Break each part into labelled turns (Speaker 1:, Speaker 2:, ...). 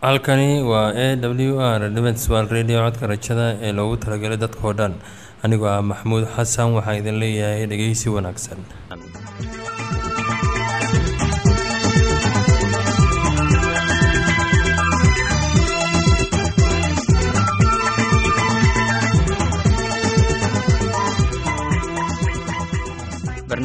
Speaker 1: halkani waa a w r dmswal radio codka rajada ee loogu talagalay dadkao dhan. Anigoo ah maxamuud xasan waxaan idin leeyahay dhegeysi wanaagsan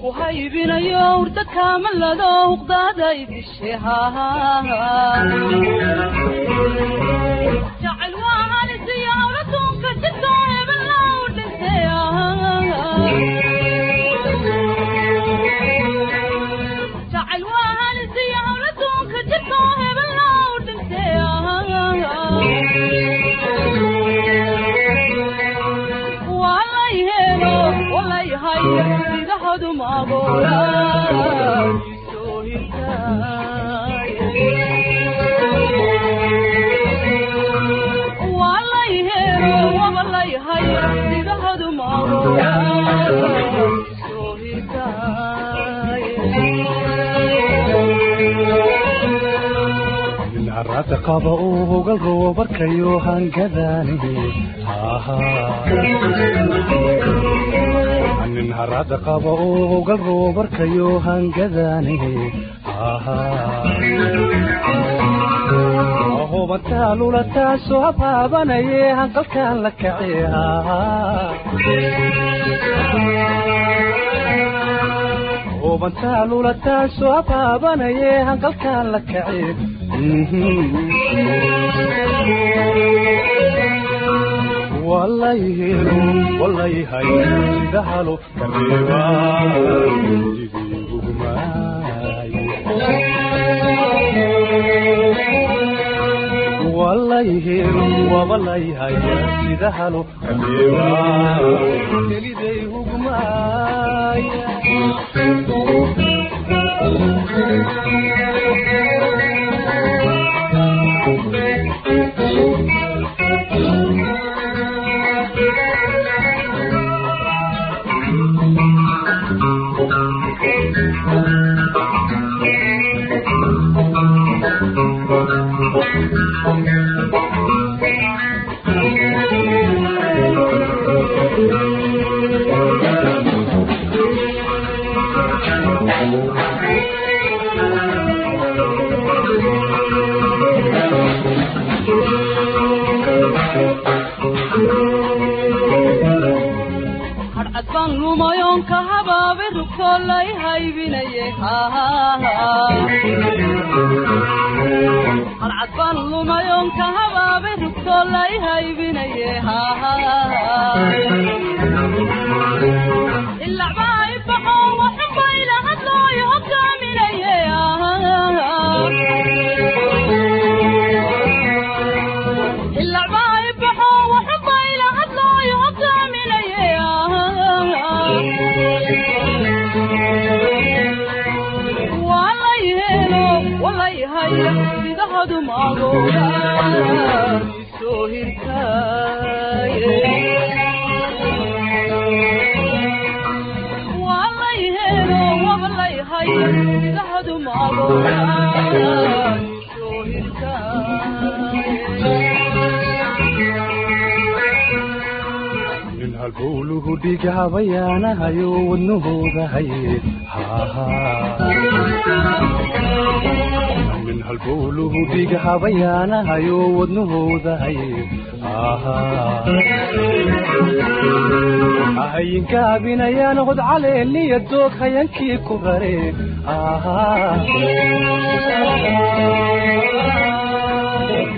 Speaker 2: ku haybinayo hurda kaamalado huqdaaday
Speaker 3: qaba uu hogal roobarkayo hangadaani nin harada qaba uu hogal roobarkayo hangadaani hubantaa lulataasoo habaabanaye hanqalkaan la kace hubantaa lulataasoo habaabanaye hanqalkaan la kace walayhay sida halo kareeba walayhelo wabalayhay sida halo kareeba keliday hugmaaya dhigahabayaanahayo wadnahooda haye nin halbowluhu dhigahabayaanahayo wadnahooda haye haha ahayinka abinayaan hod caleeliya doog hayankii ku rare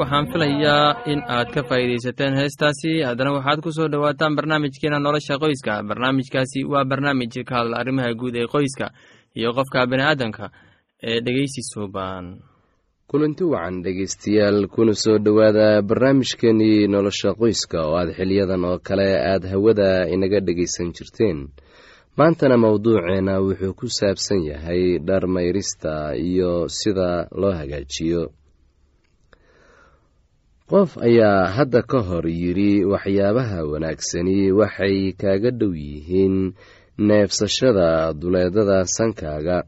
Speaker 4: waxaan filayaa in aad ka faa'iidaysateen heestaasi. Haddana waxaad ku soo dhowaataan barnaamijkeena nolosha qoyska. Barnaamijkaasi waa barnaamij ka hadla arrimaha guud ee qoyska iyo qofka bini'aadamka ee dhegeysi suuban
Speaker 5: kulanti wacan dhegaystayaal kuna soo dhowaada barnaamijkeenii nolosha qoyska oo aad xiliyadan oo kale aad hawada inaga dhegaysan jirteen maantana mowduuceena wuxuu ku saabsan yahay dhar mayrista iyo sida loo hagaajiyo. Qof ayaa hadda ka hor yidhi waxyaabaha wanaagsani waxay kaaga dhow yihiin neefsashada duleedada sankaaga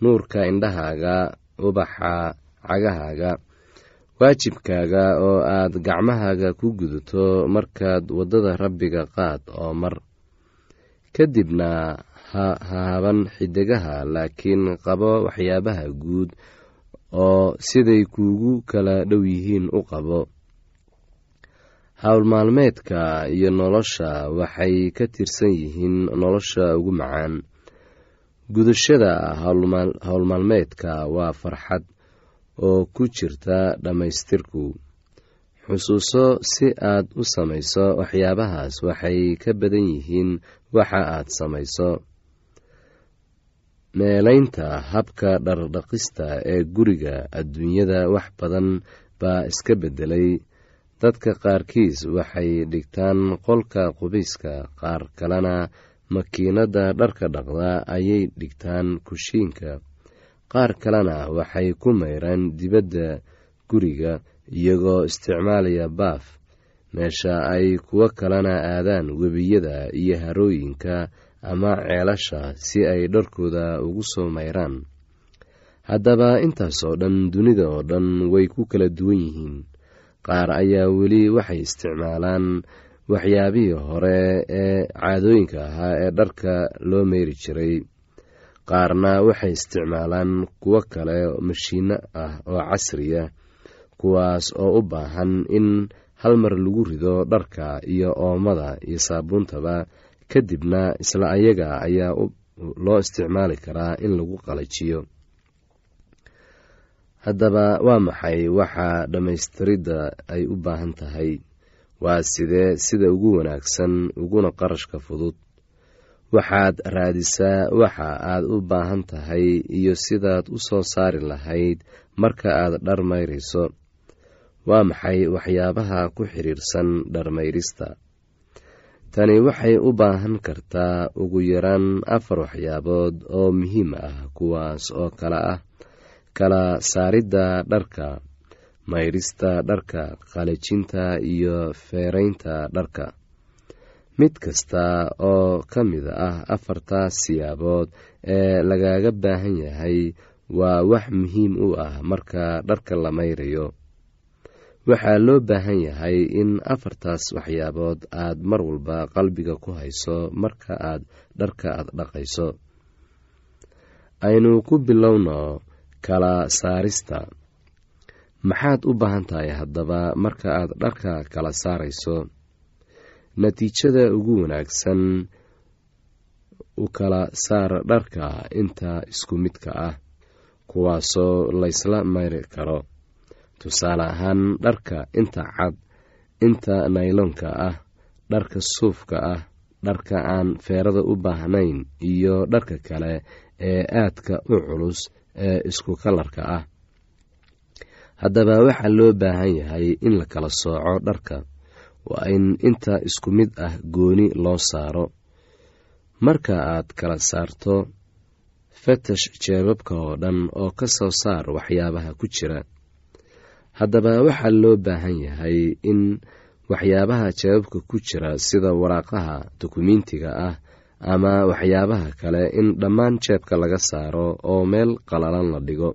Speaker 5: nuurka indhahaaga ubaxa cagahaaga waajibkaaga oo aad gacmahaaga ku gudato markaad waddada rabbiga qaad oo mar kadibna ha haban xidigaha laakiin qabo waxyaabaha guud oo siday kuugu kala dhow yihiin u qabo. Howlmaalmeedka iyo nolosha waxay ka tirsan yihiin nolosha ugu macaan. Gudashada howlmaalmeedka waa farxad oo ku jirta dhammaystirku. Xusuuso si aad u samayso waxyaabahaas waxay ka badan yihiin waxa aad samayso meelaynta habka dhardhaqista ee guriga adduunyada wax badan baa iska beddelay. Dadka qaarkiis waxay dhigtaan qolka qubayska qaar kalena makiinadda dharka dhaqda ayay dhigtaan kushiinka. Qaar kalena waxay ku mayraan dibadda guriga iyagoo isticmaalaya baaf meesha ay kuwo kalena aadaan webiyada iyo harooyinka ama ceelasha si ay dharkooda ugu soo mayraan. Haddaba intaas oo dhan dunida oo dhan way ku kala duwan yihiin. Qaar ayaa weli waxay isticmaalaan waxyaabihii hore ee caadooyinka ahaa ee dharka loo meyri jiray. Qaarna waxay isticmaalaan kuwo kale mashiino ah oo casriya kuwaas oo u baahan in hal mar lagu rido dharka iyo oomada iyo saabuuntaba kadibna isla ayaga ayaa loo isticmaali karaa in lagu qalajiyo. Haddaba waa maxay waxa dhammaystiridda ay u baahan tahay? Waa sidee sida ugu wanaagsan uguna qarashka fudud? Waxaad raadisaa waxa aad u baahan tahay iyo sidaad u soo saari lahayd marka aad dhar mayrayso waa maxay waxyaabaha ku xidhiirsan dharmayrista? Tani waxay u baahan kartaa ugu yaraan afar waxyaabood oo muhiim ah kuwaas oo kale ah kala saaridda dharka mayrista dharka qalajinta iyo feeraynta dharka. Mid kasta oo ka mid ah afartaas siyaabood ee lagaga baahan yahay waa wax muhiim u ah marka dharka la mayrayo waxaa loo baahan yahay in afartaas waxyaabood aad mar walba qalbiga ku hayso marka aad dharka aad dhaqayso. Aynu ku bilowno kala saarista. Maxaad u baahan tahay haddaba marka aad dharka kala saarayso? Natiijada ugu wanaagsan u kala saar dharka inta isku midka ah kuwaasoo laysla mayri karo tusaale ahaan dharka inta cad inta nayloonka ah dharka suufka ah dharka aan feerada u baahnayn iyo dharka kale ee aadka u culus ee isku kalarka ah. Haddaba waxaa loo baahan yahay in la kala sooco dharka. Waa in inta isku mid ah gooni loo saaro. Marka aad kala saarto fatash jeebabka oo dhan oo ka soo saar waxyaabaha ku jira haddaba waxaa loo baahan yahay in waxyaabaha jeebabka ku jira sida waraaqaha dukumiintiga ah ama waxyaabaha kale in dhammaan jeebka laga saaro oo meel qalalan la dhigo.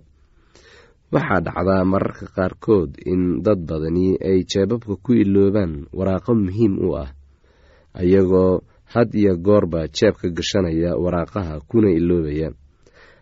Speaker 5: Waxaa dhacdaa mararka qaarkood in dad badani ay jeebabka ku iloobaan waraaqo muhiim u ah ayagoo had iyo goorba jeebka gashanaya waraaqaha kuna iloobaya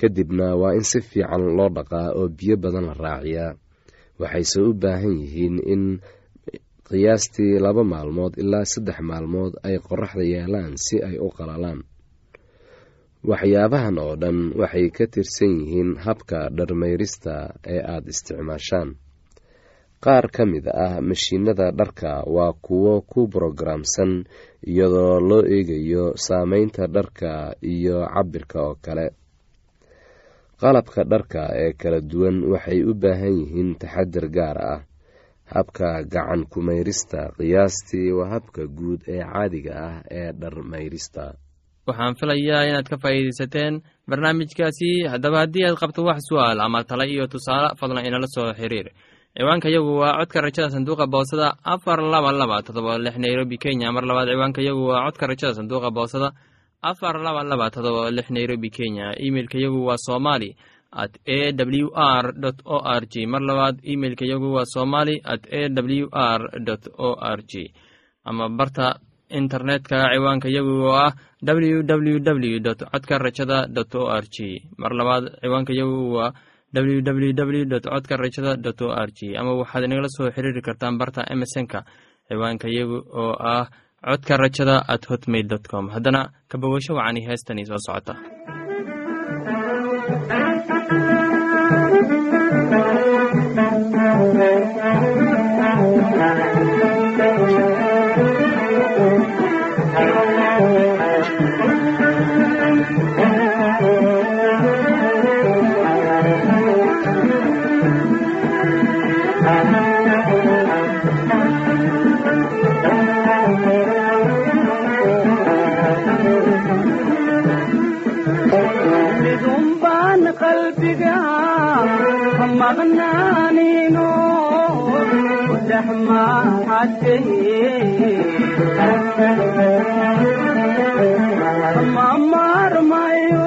Speaker 5: kadibna waa in si fiican loo dhaqaa oo biyo badan la raaciyaa. Waxayse u baahan yihiin in qiyaastii laba maalmood ilaa saddex maalmood ay qoraxda yaalaan si ay u qalalaan. Waxyaabahan oo dhan waxay ka tirsan yihiin habka dharmayrista ee aada isticmaashaan. Qaar ka mid ah mashiinada dharka waa kuwo ku brogaraamsan iyadoo loo eegayo saameynta dharka iyo cabirka oo kale qalabka dharka ee kala duwan waxay u baahan yihiin taxadir gaar ah. Habka gacan ku-mayrista qiyaastii waa habka guud ee caadiga ah ee dharmayrista.
Speaker 4: Waxaan filayaa inaad ka faa'iidaysateen barnaamijkaasi. Haddaba haddii aad qabto wax su'aal ama tale iyo tusaale fadlan inala soo xiriir. Ciwaanka yagu waa codka rajada sanduuqa boosada afar laba laba todoba lix nairobi kenya. Mar labaad ciwaanka yagu waa codka rajada sanduuqa boosada afar laba laba todoba lix nairobi kenya. Imeilka yagu waa somali at a w r o r g. Mar labaad imeilka yagu waa somali at a w r o r g. Ama barta internetka ciwaanka yagu oo ah w w w dot codka rajada dot o r g. Mar labaad ciwaanka yagu waa w w w dot codka rajada dot o r g. Ama waxaad inagala soo xiriiri kartaan barta emesonka ciwaanka yagu oo ah codka rajada at hotmail dot com. Haddana kabawasho wacani heestani soo socota
Speaker 6: maqnaanino ku dhex maxadey ma maarmayo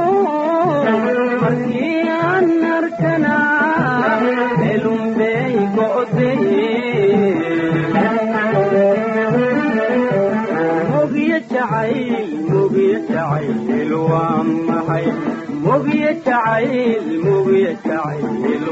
Speaker 6: markii aan arkana elunbey go'day mogiyo jacayl mogiyo jacayl waa maxay mogiyo jacayl mogiyo jacayl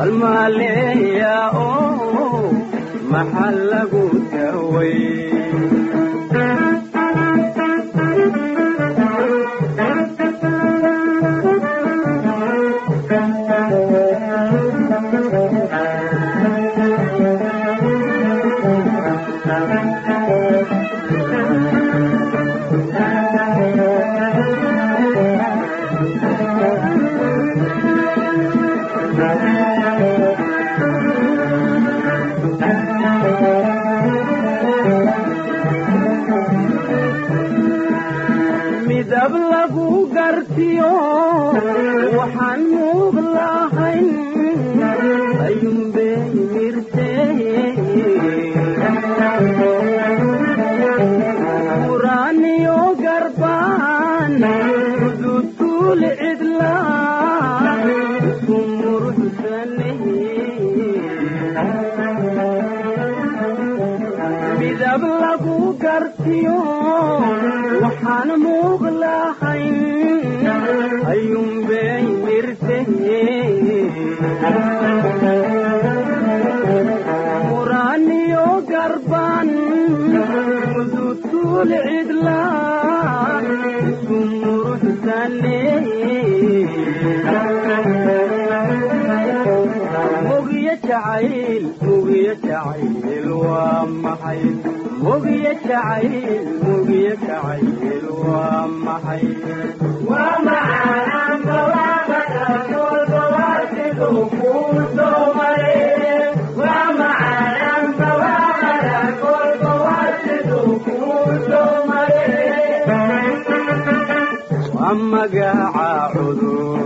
Speaker 6: bal maaleeya oo maxaa lagu daway mogiyo jacayl mogiyo jacayl waa maxay? Waa macaan waa siduu kuu soo mare waa macaan waa siduu kuu soo mare waa magaca cudur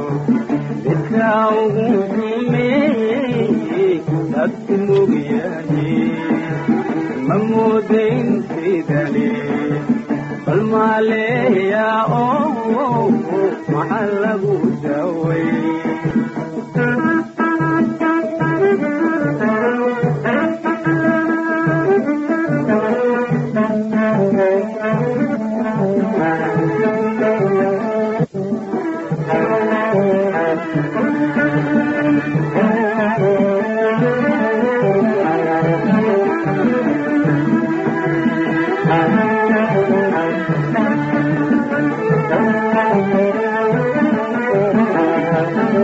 Speaker 6: midka ugu xumeeyey dadku mogyahay sidani bal maaleeya oo maxaa lagu daway mahadada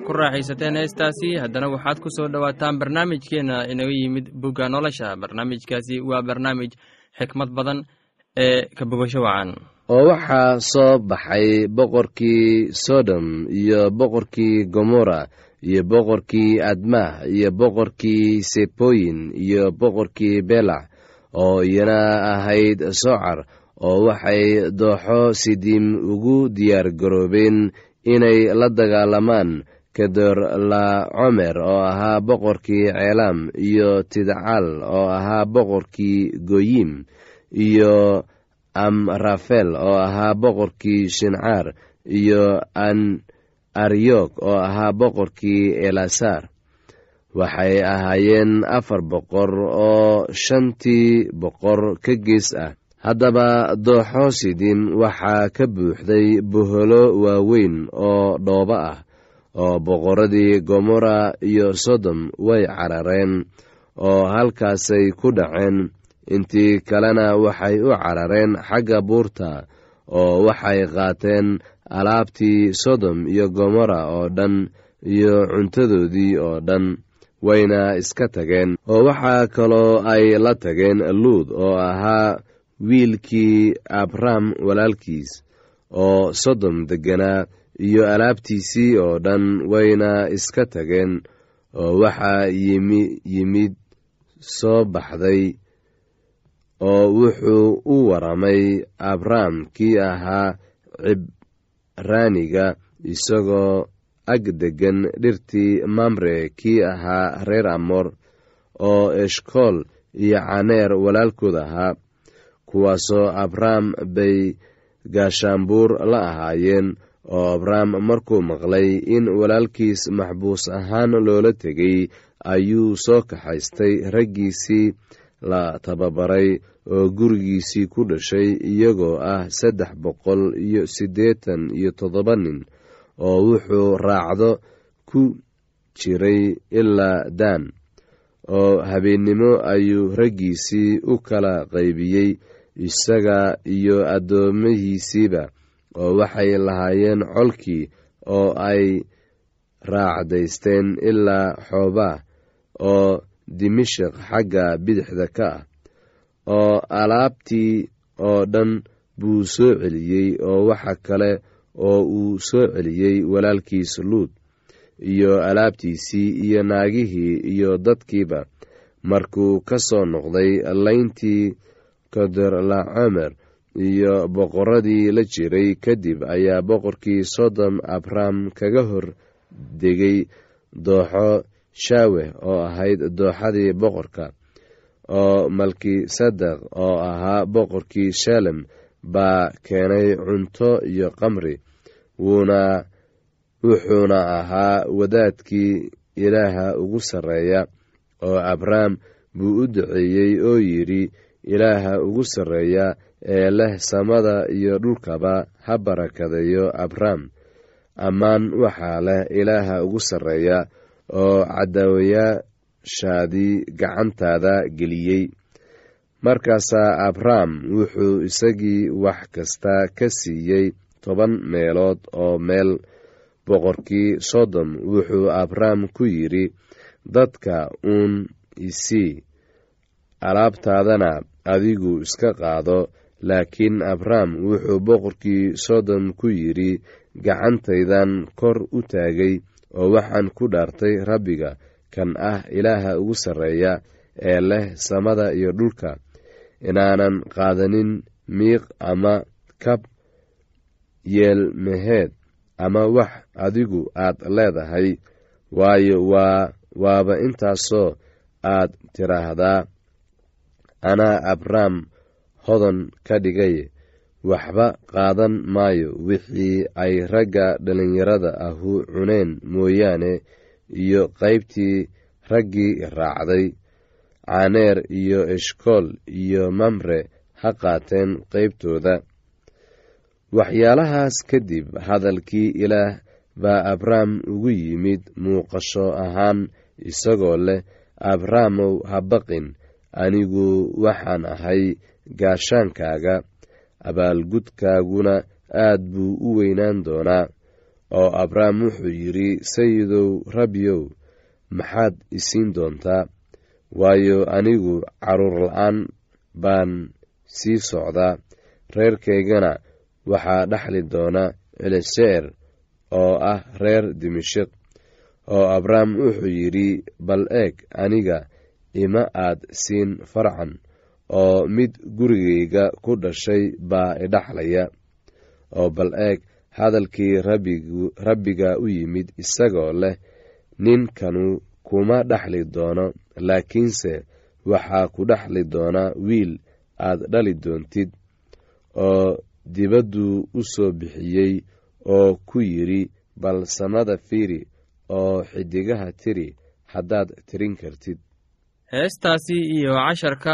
Speaker 4: ku raaxaysateen heestaasi. Haddana waxaad ku soo dhowaataan barnaamijkeenna inaga yimid bugga nolosha. Barnaamijkaasi waa barnaamij xikmad badan ee ka wacan.
Speaker 5: Oo waxaa soo baxay boqorkii sodom iyo boqorkii gomorra iyo boqorkii admah iyo boqorkii seboyin iyo boqorkii belac oo iyana ahayd socar oo waxay dooxo sidiim ugu diyaar garoobeen inay la dagaalamaan kedorlacomer oo ahaa boqorkii ceelaam iyo tidcaal oo ahaa boqorkii goyim iyo amrafel oo ahaa boqorkii shincaar iyo an aryok oo ahaa boqorkii elasaar waxay ahaayeen afar boqor oo shantii boqor ka gees ah. Haddaba dooxo sidim waxaa ka buuxday boholo waaweyn oo dhoobo ah oo boqorradii gomorra iyo sodom way carareen oo halkaasay ku dhaceen. Intii kalena waxay u carareen xagga buurta oo waxay qaateen alaabtii sodom iyo gomorra oo dhan iyo cuntadoodii oo dhan wayna iska tageen. Oo waxaa kaloo ay la tageen luud oo ahaa wiilkii abram walaalkiis oo sodom degganaa iyo alaabtiisii oo dhan wayna iska tageen oo waxaa yimi yimid soo baxday oo wuxuu u waramay abram kii ahaa cibraaniga isagoo ag deggan dhirtii mamre kii ahaa reer amor oo eshkool iyo caneer walaalkood ahaa kuwaasoo abram bay gaashaanbuur la ahaayeen oo abram markuu maqlay in walaalkiis maxbuus ahaan loola tegay ayuu soo kaxaystay raggiisii la tababaray oo gurigiisii ku dhashay iyagoo ah saddex boqol iyo siddeetan iyo toddoba nin oo wuxuu raacdo ku jiray ilaa daan oo habeennimo ayuu raggiisii u kala qaybiyey isaga iyo addoomihiisiiba oo waxay lahaayeen colkii oo ay raacdaysteen ilaa xoobaa oo dimashik xagga bidixda ka ah oo alaabtii oo dhan buu soo celiyey oo waxa kale oo uu soo celiyey walaalkiis luud iyo alaabtiisii iyo naagihii iyo dadkiiba. Markuu ka soo noqday layntii kodorlacomer iyo boqorradii la jiray kadib ayaa boqorkii sodom abram kaga hor degay dooxo shaaweh oo ahayd dooxadii boqorka oo malkisadeq oo ahaa boqorkii shalem baa keenay cunto iyo qamri wuxuuna ahaa wadaadkii ilaaha ugu sarreeya oo abram buu u duceeyey oo yidhi ilaaha ugu sarreeya ee leh samada iyo dhulkaba ha barakadeeyo abram ammaan waxaa leh ilaaha ugu sarreeya oo cadaawayaashaadii gacantaada geliyey. Markaasaa abram wuxuu isagii wax kasta ka siiyey toban meelood oo meel. Boqorkii sodom wuxuu abram ku yidhi dadka uun isii alaabtaadana adigu iska qaado laakiin abram wuxuu boqorkii sodom ku yidhi gacantaydan kor u taagay oo waxaan ku dhaartay rabbiga kan ah ilaaha ugu sarreeya ee leh samada iyo dhulka. Inaanan qaadanin miiq ama kab yeelmeheed ama wax adigu aad leedahay waayo waa waaba intaasoo aad tidhaahdaa. Anaa abram hodan ka dhigay waxba qaadan maayo. Wixii ay ragga dhallinyarada ahu cuneen mooyaane iyo qaybtii raggii raacday caaneer iyo eshkool iyo mamre ha qaateen qaybtooda. Waxyaalahaas kadib hadalkii ilaah baa abram ugu yimid muuqasho ahaan isagoo leh abramow ha baqin anigu waxaan ahay gaashaankaaga abaalgudkaaguna aad buu u weynaan doonaa oo abrahm wuxuu yidhi sayidow rabbiyow maxaad isiin doontaa? Waayo anigu carruur la'aan baan sii socdaa. Reerkaygana waxaa dhexli doona celiseer oo ah reer dimashik oo abrahm wuxuu yidhi bal eeg aniga ima aad siin farcan oo mid gurigayga ku dhashay baa idhaxlaya oo bal eeg hadalkii rabbiga u yimid isagoo leh ninkanu kuma dhexli doono laakiinse waxaa ku dhexli doona wiil aad dhali doontid oo dibadduu u soo bixiyey oo ku yidhi bal samada fiiri oo xidigaha tiri haddaad tirin kartid
Speaker 4: heestaasi iyo casharka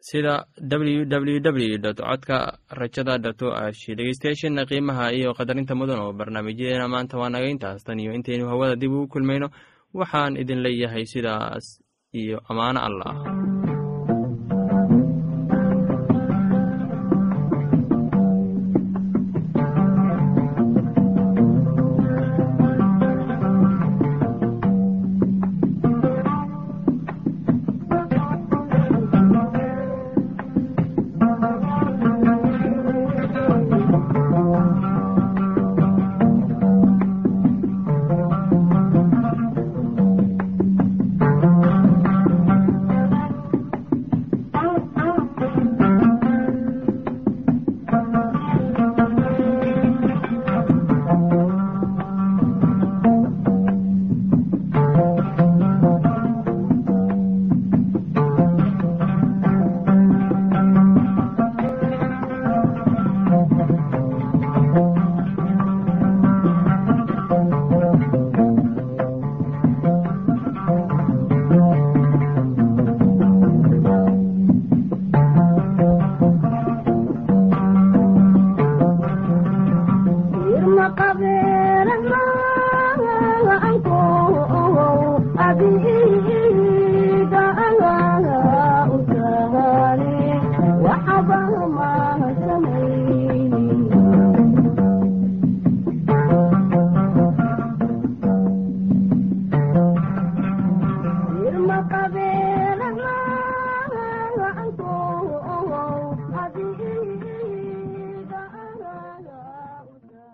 Speaker 4: sida dot codka rajada dot o r g dhegeystayaasheena qiimaha iyo qadarinta mudan oo barnaamijyadeena maanta waa naga intaas. Tan iyo intaynu hawada dib ugu kulmayno waxaan idin leeyahay sidaas iyo ammaano allah